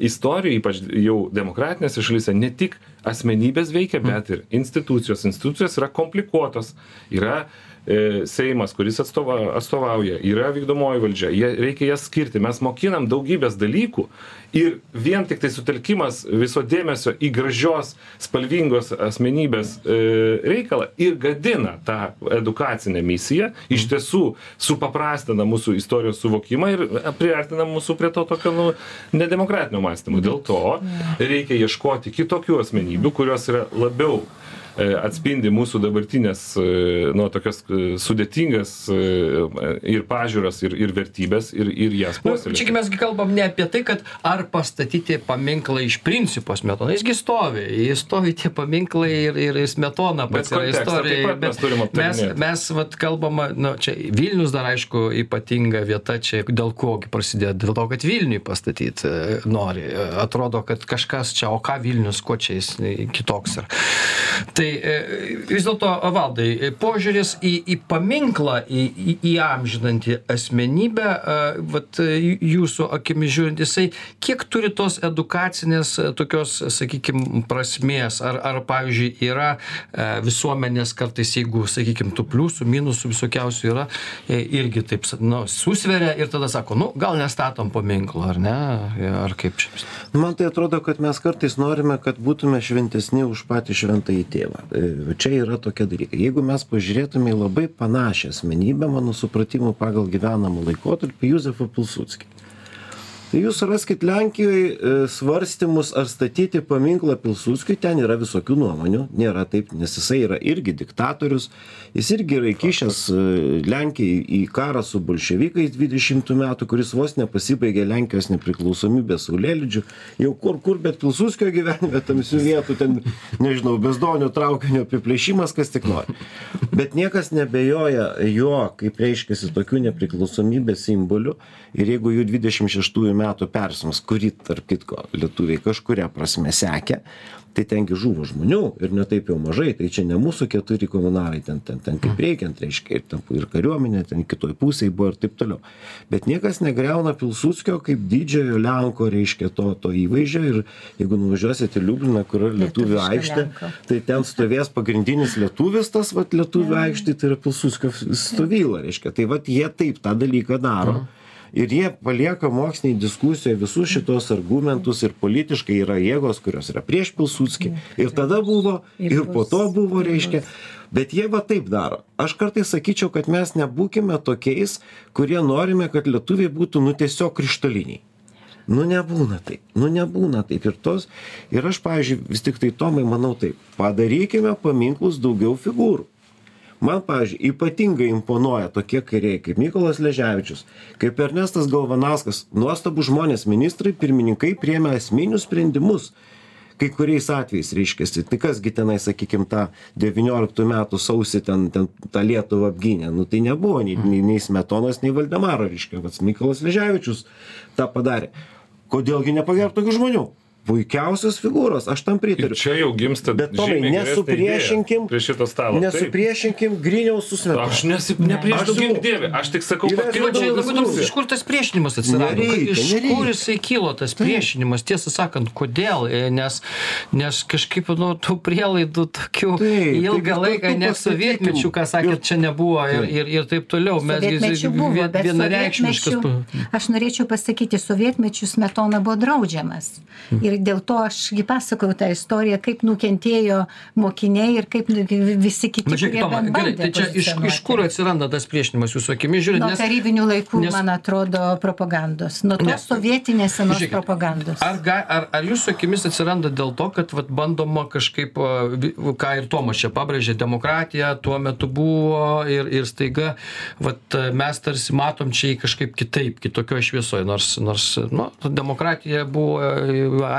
istorijoj ypač jau demokratinėse šalyse ne tik asmenybės veikia bet ir institucijos institucijos yra komplikuotos yra E, Seimas, kuris atstova, atstovauja, yra vykdomoji valdžia, jie, reikia jas skirti. Mes mokinam daugybės dalykų ir vien tik tai sutelkimas viso dėmesio į gražios, spalvingos asmenybės e, reikalą ir gadina tą edukacinę misiją, iš tiesų supaprastina mūsų istorijos suvokimą ir priartina mūsų prie to tokio nu, nedemokratinio mąstymo. Dėl to reikia ieškoti kitokių asmenybių, kurios yra labiau E, atspindi mūsų dabartinės, e, nu, tokias e, sudėtingas ir pažiūras, ir, ir vertybės, ir, ir jas nu, puoselėti. Čia mes kalbam ne apie tai, kad ar pastatyti paminklą iš principo smetona, jisgi stovi, jis stovi tie paminklai ir, ir smetona pats yra istorija. Mes, mes, mes vat, kalbam, nu, čia Vilnius dar aišku ypatinga vieta, čia dėl ko prasidėjo, dėl to, kad Vilniui pastatyti nori. Atrodo, kad kažkas čia, o ką Vilnius, kuo čia jis kitoks yra. Tai e, vis dėlto, valdai, požiūris į, į paminklą, į, į, į amžinantį asmenybę, e, vat, jūsų akimis žiūrint, jisai kiek turi tos edukacinės tokios, sakykime, prasmės, ar, ar pavyzdžiui, yra e, visuomenės kartais, jeigu, sakykime, tų pliusų, minusų visokiausių yra, irgi taip, nu, susveria ir tada sako, nu, gal nestatom paminklo, ar ne, ar kaip čia. Man tai atrodo, kad mes kartais norime, kad būtume šventesni už patį šventąjį tėvą va, e, čia yra tokie dalykai. Jeigu mes pažiūrėtume į labai panašią asmenybę, mano supratimu, pagal gyvenamą laikotarpį, Juzefą Pilsudskį. Tai jūs raskit Lenkijoje e, svarstymus, ar statyti paminklą Pilsudskiui, ten yra visokių nuomonių, nėra taip, nes jisai yra irgi diktatorius, jis irgi yra įkišęs e, Lenkijai į karą su bolševikais 20 metų, kuris vos nepasibaigė Lenkijos nepriklausomybės saulėlydžių, jau kur kur, bet Pilsudskio gyvenime tamsių vietų, ten, nežinau, bezdonio traukinio apiplėšimas, kas tik nori. Bet niekas nebejoja jo, kaip reiškia, tokių nepriklausomybės simbolių. Ir jeigu jų 26 metų persims, kurį, tarp kitko, lietuviai kažkuria prasme sekė, tai tengi žuvo žmonių ir ne taip jau mažai, tai čia ne mūsų keturi komunarai, ten, ten, ten kaip reikiant, reiškia, ir, ten, ir kariuomenė, ten kitoj pusėje buvo ir taip toliau. Bet niekas negreuna Pilsudskio kaip didžiojo Lenko, reiškia, to, to įvaizdžio ir jeigu nuvažiuosite į Liubliną, kur yra lietuvių aikštė, tai ten stovės pagrindinis lietuvis, tas vat, lietuvių aikštė, tai yra Pilsudskio stovyla, reiškia. Tai vat jie taip tą dalyką daro. Mhm ir jie palieka mokslinėj diskusijoj visus šituos argumentus ir politiškai yra jėgos kurios yra prieš pilsudskį. Ir tada buvo ir po to buvo reiškia. bet jie va taip daro. Aš kartais sakyčiau kad mes nebūkime tokiais kurie norime kad lietuviai būtų nu tiesiog krištoliniai. Nu nebūna taip. Nu nebūna taip. Ir tos ir aš pavyzdžiui vis tiktai tomai manau taip. Padarykime paminklus daugiau figūrų man pavyzdžiui ypatingai imponuoja tokie kairiai kaip mykolas sleževičius kaip ernestas galvanauskas. Nuostabūs žmonės ministrai pirmininkai priėmę esminius sprendimus. Kai kuriais atvejais reiškiasi tai kas gi tenai sakykim tą devynioliktų metų sausį ten ten tą lietuvą apgynė? Nu tai nebuvo nei nei nei smetonos nei valdemaro reiškia pats mykolas sleževičius tą padarė. Kodėl gi nepagerbt tokių žmonių puikiausios figūros, aš tam pritariu. Ir čia jau gimsta. Bet tomai, nesupriešinkim. Prie šito stalo. Nesupriešinkim griniaus su smetonu. Aš nepriešinu gink dievį, aš tik sakau, kad tai čia labai įdomu, iš kur tas priešinimas atsirado, nereikia, iš nereikia. kur jisai kilo tas priešinimas, tiesą sakant, kodėl, e, nes, nes kažkaip, nu, tų prielaidų tokių taip, ilgą taip, laiką, net sovietmečių, ką sakėt, čia nebuvo ir, ir, ir taip toliau. Mes vienareikšmiškas. Aš norėčiau pasakyti, sovietmečių smetona buvo draudžiamas. Ir dėl to aš gi pasakojau tą istoriją, kaip nukentėjo mokiniai ir kaip nu, visi kiti. Bet žiūrėk, Toma, gerai, tai čia iš, iš kur atsiranda tas priešinimas jūsų akimis žiūrint? Nuo nes, tarybinių laikų, nes, man atrodo, propagandos. Nuo tos sovietinės senos žiūrėk, propagandos. Ar, ga, ar, ar jūsų akimis atsiranda dėl to, kad vat, bandoma kažkaip, ką ir Tomas čia pabrėžė, demokratija tuo metu buvo ir, ir staiga vat, mes tarsi matom čia kažkaip kitaip, kitokioje šviesoje, nors, nors nu, demokratija buvo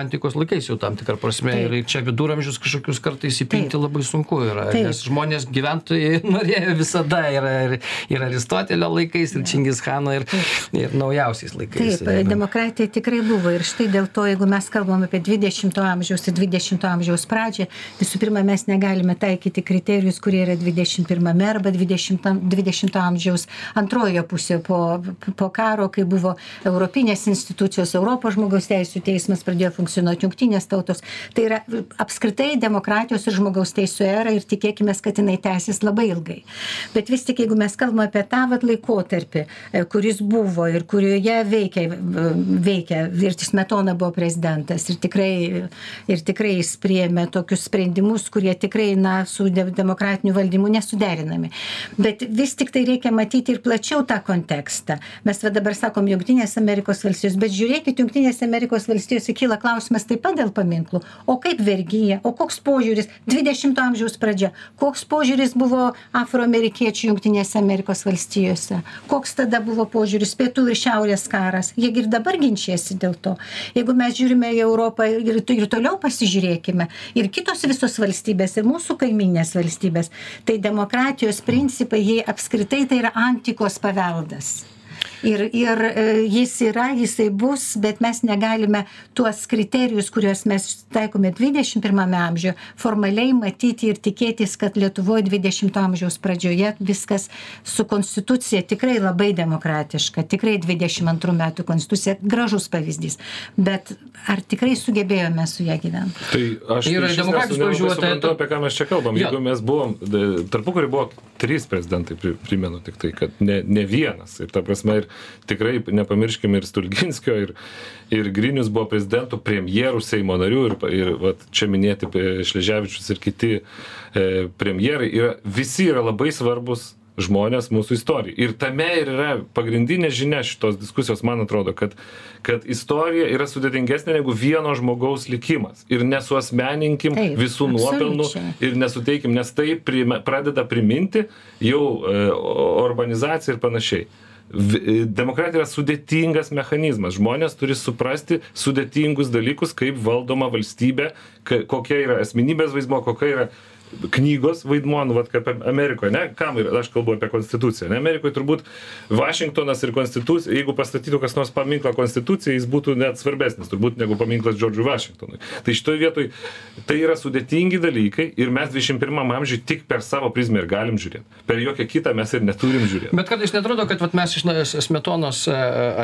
antikos laikais jau tam tikrą prasme ir čia viduramžius kažkokius kartais įpinti labai sunku yra nes žmonės gyventojai norėjo visada ir ir ir aristotelio laikais ir čingischano ir ir naujausiais laikais taip demokratija tikrai buvo ir štai dėl to jeigu mes kalbam apie dvidešimto amžiaus ir dvidešimto amžiaus pradžią visų pirma mes negalime taikyti kriterijus kurie yra dvidešim pirmame arba dvidešimtam dvidešimto amžiaus antrojoje pusėje po po karo kai buvo europinės institucijos europos žmogaus teisių teismas pradėjo funkcionuoti jungtinės tautos. Tai yra apskritai demokratijos ir žmogaus teisų era ir tikėkime, kad jinai tęsis labai ilgai. Bet vis tik, jeigu mes kalbame apie tą vat, laikotarpį, e, kuris buvo ir kurioje veikia, veikia ir Smetona buvo prezidentas ir tikrai, ir tikrai jis priėmė tokius sprendimus, kurie tikrai na, su demokratiniu valdymu nesuderinami. Bet vis tik tai reikia matyti ir plačiau tą kontekstą. Mes dabar sakom Junktinės Amerikos valstijos, bet žiūrėkit, Junktinės Amerikos valstijose kyla klausimas taip pat dėl paminklų. O kaip vergyja, o koks požiūris 20-ojo amžiaus pradžia, koks požiūris buvo afroamerikiečių Junktinėse Amerikos valstijose, koks tada buvo požiūris pietų ir šiaurės karas. Jie ir dabar ginčiasi dėl to. Jeigu mes žiūrime į Europą ir, ir toliau pasižiūrėkime, ir kitos visos valstybės, ir mūsų kaiminės valstybės, tai demokratijos principai, jie apskritai tai yra antikos paveldas ir ir e, jis yra jisai bus bet mes negalime tuos kriterijus kuriuos mes taikome dvidešim pirmame amžiuje formaliai matyti ir tikėtis kad lietuvoj dvidešimto amžiaus pradžioje viskas su konstitucija tikrai labai demokratiška. Tikrai dvidešim antrų metų konstitucija gražus pavyzdys. Bet ar tikrai sugebėjome su ja gyvent tai aš yra demokratijos pavyzdžių suprantu apie ką mes čia kalbam. Jeigu mes buvom tarpukary buvo trys prezidentai pri primenu tiktai kad ne ne vienas. Ir ta prasme ir tikrai nepamirškim ir Stulginskio, ir, ir Grinius buvo prezidentų, premjerų, Seimo narių, ir, ir vat, čia minėti Šleževičius ir kiti e, premjerai, yra, visi yra labai svarbus žmonės mūsų istorijai. Ir tame ir yra pagrindinė žinia šitos diskusijos, man atrodo, kad, kad istorija yra sudėtingesnė negu vieno žmogaus likimas. Ir nesuosmeninkim Taip, visų nuopelnų ir nesuteikim, nes tai prime, pradeda priminti jau e, urbanizaciją ir panašiai. E, Demokratija yra sudėtingas mechanizmas. Žmonės turi suprasti sudėtingus dalykus, kaip valdoma valstybė, kokia yra asmenybės vaidmo, kokia yra knygos vaidmuo, nu, vat, kaip Amerikoje, ne, kam ir aš kalbu apie konstituciją, ne, Amerikoje turbūt Vašingtonas ir konstitucija, jeigu pastatytų kas nors paminklą konstitucijai, jis būtų net svarbesnis, turbūt negu paminklas Džordžui Vašingtonui. Tai šitoje vietoje tai yra sudėtingi dalykai ir mes 21 amžiui tik per savo prizmę ir galim žiūrėti. Per jokią kitą mes ir neturim žiūrėti. Bet kartais netrodo, kad vat, mes iš smetonos e,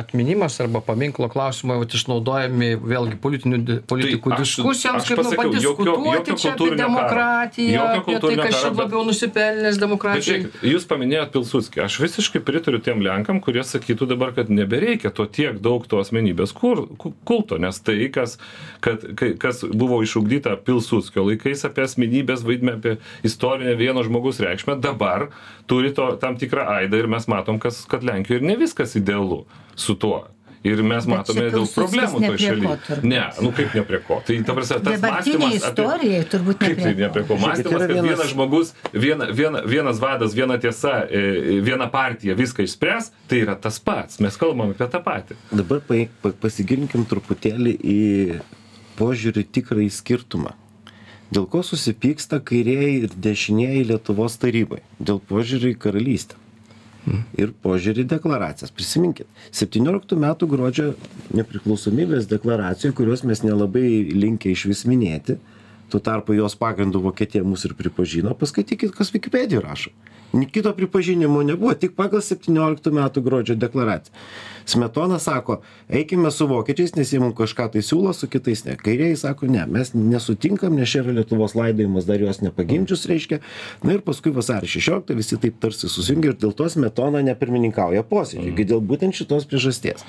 atminimas arba paminklo klausimai vat, išnaudojami vėlgi politinių, politikų aš- diskusijoms, aš kaip nu, pasakiau, jokio- padiskutuoti jokio čia apie demokratiją, Jokio tai, kultūrinio čia karo, bet- labiau nusipelnęs demokratijai. jūs paminėjot Pilsudskį. Aš visiškai pritariu tiem Lenkam, kurie sakytų dabar, kad nebereikia to tiek daug to asmenybės kur, ku- kulto, nes tai, kas, kad, kas buvo išugdyta Pilsudskio laikais apie asmenybės vaidmę, apie istorinę vieno žmogus reikšmę, dabar turi to tam tikrą aidą ir mes matom, kas, kad Lenkijoje ir ne viskas idealu su tuo. Ir mes matome daug problemų ne toj prie ko šalyje. Ne, nu kaip ne prie ko. Tai ta prasme, tas mąstymas apie- istorijai turbūt ne Kaip tai ne prie ko? Mąstymas, yra kad vienas- vienas žmogus, viena, viena, vienas vadas, viena tiesa, e, viena partija viską išspręs, tai yra tas pats. Mes kalbam apie tą patį. Dabar pa, pa, pasigilinkim truputėlį į požiūrį tikrąjį skirtumą. Dėl ko susipyksta kairieji ir dešinieji Lietuvos tarybai? Dėl požiūrį į karalystę. Ir požiūrį į deklaracijas. Prisiminkit, 17 metų gruodžio nepriklausomybės deklaracijoje, kurios mes nelabai linkę iš vis minėti, tuo tarpu jos pagrindų Vokietija mus ir pripažino, paskaitykit, kas Wikipedija rašo. Kito pripažinimo nebuvo, tik pagal 17 metų gruodžio deklaraciją. Smetona sako, eikime su vokiečiais, nes jie mums kažką tai siūlo, su kitais ne. Kairiai sako, ne, mes nesutinkam, nes čia yra Lietuvos laidojimas, dar jos nepagimdžius, reiškia. Na ir paskui vasarį 16 visi taip tarsi susijungia ir dėl to Smetona nepirmininkauja posėdžiui, mm. dėl būtent šitos priežasties.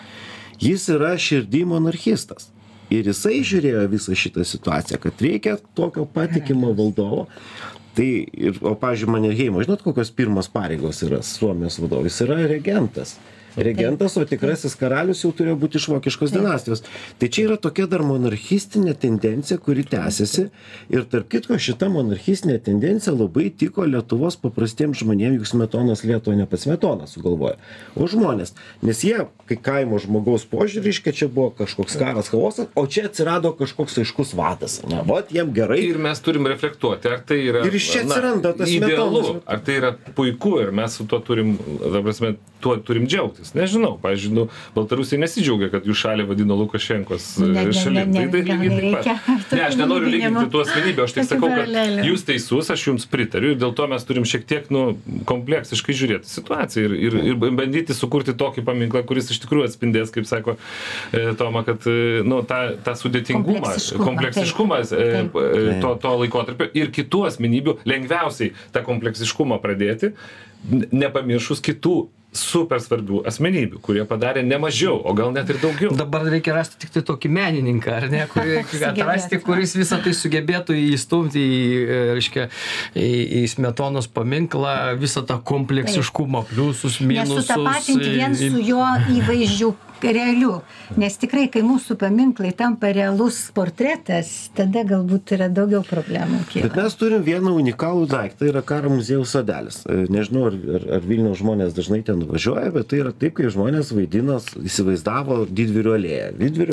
Jis yra širdį monarchistas. Ir jisai žiūrėjo visą šitą situaciją, kad reikia tokio patikimo valdovo. Tai, ir, o, pavyzdžiui, Manerheimo, žinot, kokios pirmos pareigos yra Suomijos vadovas? Jis yra regentas. Regentas, o tikrasis karalius jau turėjo būti iš vokiškos dinastijos. Tai čia yra tokia dar monarchistinė tendencija, kuri tęsiasi. Ir tarp kitko, šita monarchistinė tendencija labai tiko Lietuvos paprastiems žmonėms, juk smetonas Lietuva ne pats smetonas sugalvoja, o žmonės. Nes jie, kai kaimo žmogaus požiūrį, reiškia, čia buvo kažkoks karas, chaosas, o čia atsirado kažkoks aiškus vadas. Ne, vat jiem gerai. Ir mes turim reflektuoti, ar tai yra Ir iš čia atsiranda tas idealu, Smetonos. ar tai yra puiku ir mes su tuo turim, ta prasme, tuo turim džiaugtis. Nežinau, pavyzdžiui, nu, Baltarusiai nesidžiaugia, kad jų šalį vadino Lukašenkos ne, ne, šalim. ne, Tai tai lygiai taip pat. Ne, aš nenoriu lyginti tų asmenybių, aš tik sakau, kad jūs teisus, aš jums pritariu ir dėl to mes turim šiek tiek, nu, kompleksiškai žiūrėti situaciją ir, ir, ir bandyti sukurti tokį paminklą, kuris iš tikrųjų atspindės, kaip sako e, Toma, kad, e, nu, tą, tą sudėtingumą, Kompleksiškumą, e, e, to, to laikotarpio ir kitų asmenybių lengviausiai tą kompleksiškumą pradėti, nepamiršus kitų super svarbių asmenybių, kurie padarė ne mažiau, o gal net ir daugiau. Dabar reikia rasti tik tai tokį menininką, ar ne, kurį atrasti, kuris visą tai sugebėtų įstumti į, e, reiškia, į, į smetonos paminklą, visą tą kompleksiškumą, pliusus, minusus. Nesutapatinti vien su jo įvaizdžiu realiu. Nes tikrai, kai mūsų paminklai tampa realus portretas, tada galbūt yra daugiau problemų. Bet kyla. mes turim vieną unikalų daiktą, tai yra karo muziejaus sodelis. E, Nežinau, ar, ar, ar Vilniaus žmonės dažnai ten važiuoja, bet tai yra taip, kai žmonės vaidina, įsivaizdavo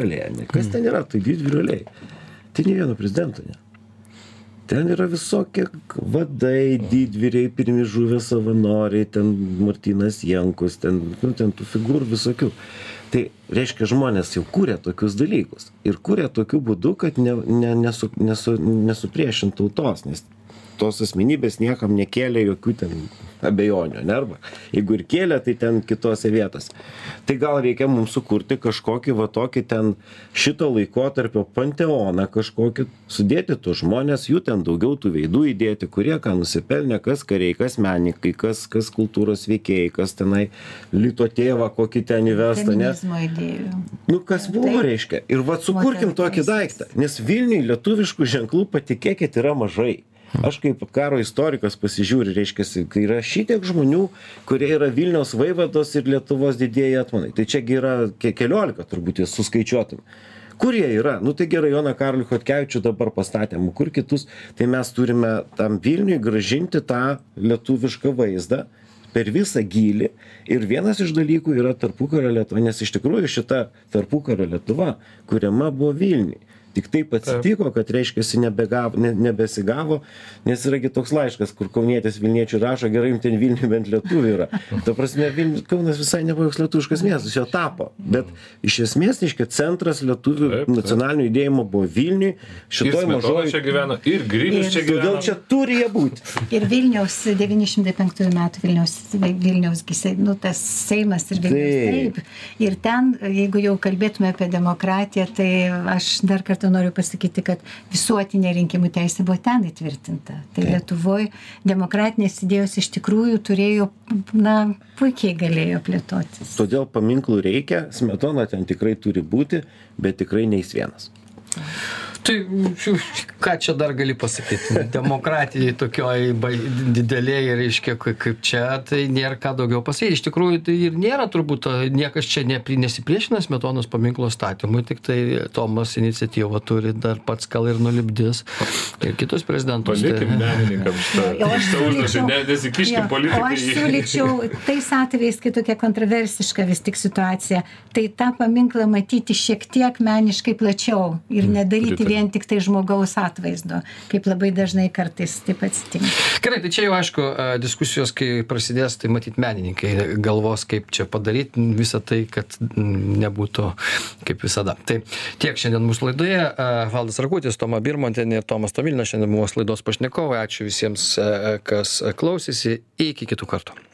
alėja. Ne? Kas ten yra? Tai didvyrių alėja. Tai ne vieno prezidento, ne. Ten yra visokie vadai, didvyriai, pirmi žuvę savanoriai, ten Martinas Jankus, ten, nu, ten tų figūrų visokių. Tai reiškia, žmonės jau kūrė tokius dalykus. Ir kūrė tokiu būdu, kad ne, ne, nesu, nesu, nesupriešintų tautos. Nes tos asmenybės niekam nekėlė jokių ten abejonių, ne? Arba jeigu ir kėlė, tai ten kitose vietose. Tai gal reikia mums sukurti kažkokį va tokį ten šito laikotarpio panteoną, kažkokį sudėti tų žmonės, jų ten daugiau tų veidų įdėti, kurie ką nusipelnė, kas kariai, kas menininkai, kas, kas kultūros veikėjai, kas tenai lito tėvą, kokį ten įvesta, ne? Feminizmo idėjų. Nu, kas buvo, reiškia. Ir va, sukurkim tokį daiktą. Nes Vilniui lietuviškų ženklų, patikėkit, yra mažai. Aš kaip karo istorikas pasižiūriu, reiškia, kai yra šitiek žmonių, kurie yra Vilniaus vaivados ir Lietuvos didėjai atmanai. Tai čiagi yra ke keliolika, turbūt suskaičiuotum. Kur jie yra? Nu tai gerai, Joną Karlių Hotkevičių dabar pastatėm, kur kitus, tai mes turime tam Vilniui gražinti tą lietuvišką vaizdą per visą gylį. Ir vienas iš dalykų yra tarpukario Lietuva, nes iš tikrųjų šita tarpukario Lietuva kuriama buvo Vilniui. Tik taip atsitiko, kad reiškia, nebegavo, ne, nebesigavo, nes yragi toks laiškas, kur kaunietis Vilniečių rašo, gerai, jums ten Vilniui bent lietuvių yra. Ta prasme, Vilnius, Kaunas visai nebuvo joks lietuviškas miestas, jo tapo. Bet iš esmės, reiškia, centras lietuvių nacionalinio judėjimo buvo Vilniui, Ir šitoj mažoj. čia gyvena, ir Grinius čia gyvena. Todėl čia turi jie būti. Ir Vilniaus 905 metų Vilniaus, Vilniaus gi sei- nu, tas Seimas ir Vilnius. Taip. Taip. Ir ten, jeigu jau kalbėtume apie demokratiją, tai aš dar kartą noriu pasakyti, kad visuotinė rinkimų teisė buvo ten įtvirtinta. Tai Lietuvoje demokratinės idėjos iš tikrųjų turėjo, na, puikiai galėjo plėtotis. Todėl paminklų reikia, smetona ten tikrai turi būti, bet tikrai neįs vienas. Tai ką čia dar gali pasakyti? Demokratijai tokioj bai- didelėje, reiškia, kai- kaip čia, tai nėra ką daugiau pasakyti. Iš tikrųjų, tai ir nėra turbūt, niekas čia nepri- nesipriešina Smetonos paminklo statymui, tik tai Tomas iniciatyvą turi dar pats gal ir nulipdis ir kitus prezidentus. Palikim Tai- menininkams šitą šitą užduotį, ne, nesikiškim Jo, O aš politikai. siūlyčiau tais atvejais, kai tokia kontroversiška vis tik situacija, tai tą paminklą matyti šiek tiek meniškai plačiau ir nedaryti pritariu. Vien tik tai žmogaus atvaizdo, kaip labai dažnai kartais taip atsitinka. Gerai, tai čia jau aišku, diskusijos, kai prasidės, tai matyt menininkai galvos, kaip čia padaryti visą tai, kad nebūtų kaip visada. Tai tiek šiandien mūsų laidoje. Valdas Rakutis, Toma Birmontenė ir Tomas Tomilinas šiandien mūsų laidos pašnekovai. Ačiū visiems, kas klausėsi. Iki kitų kartų.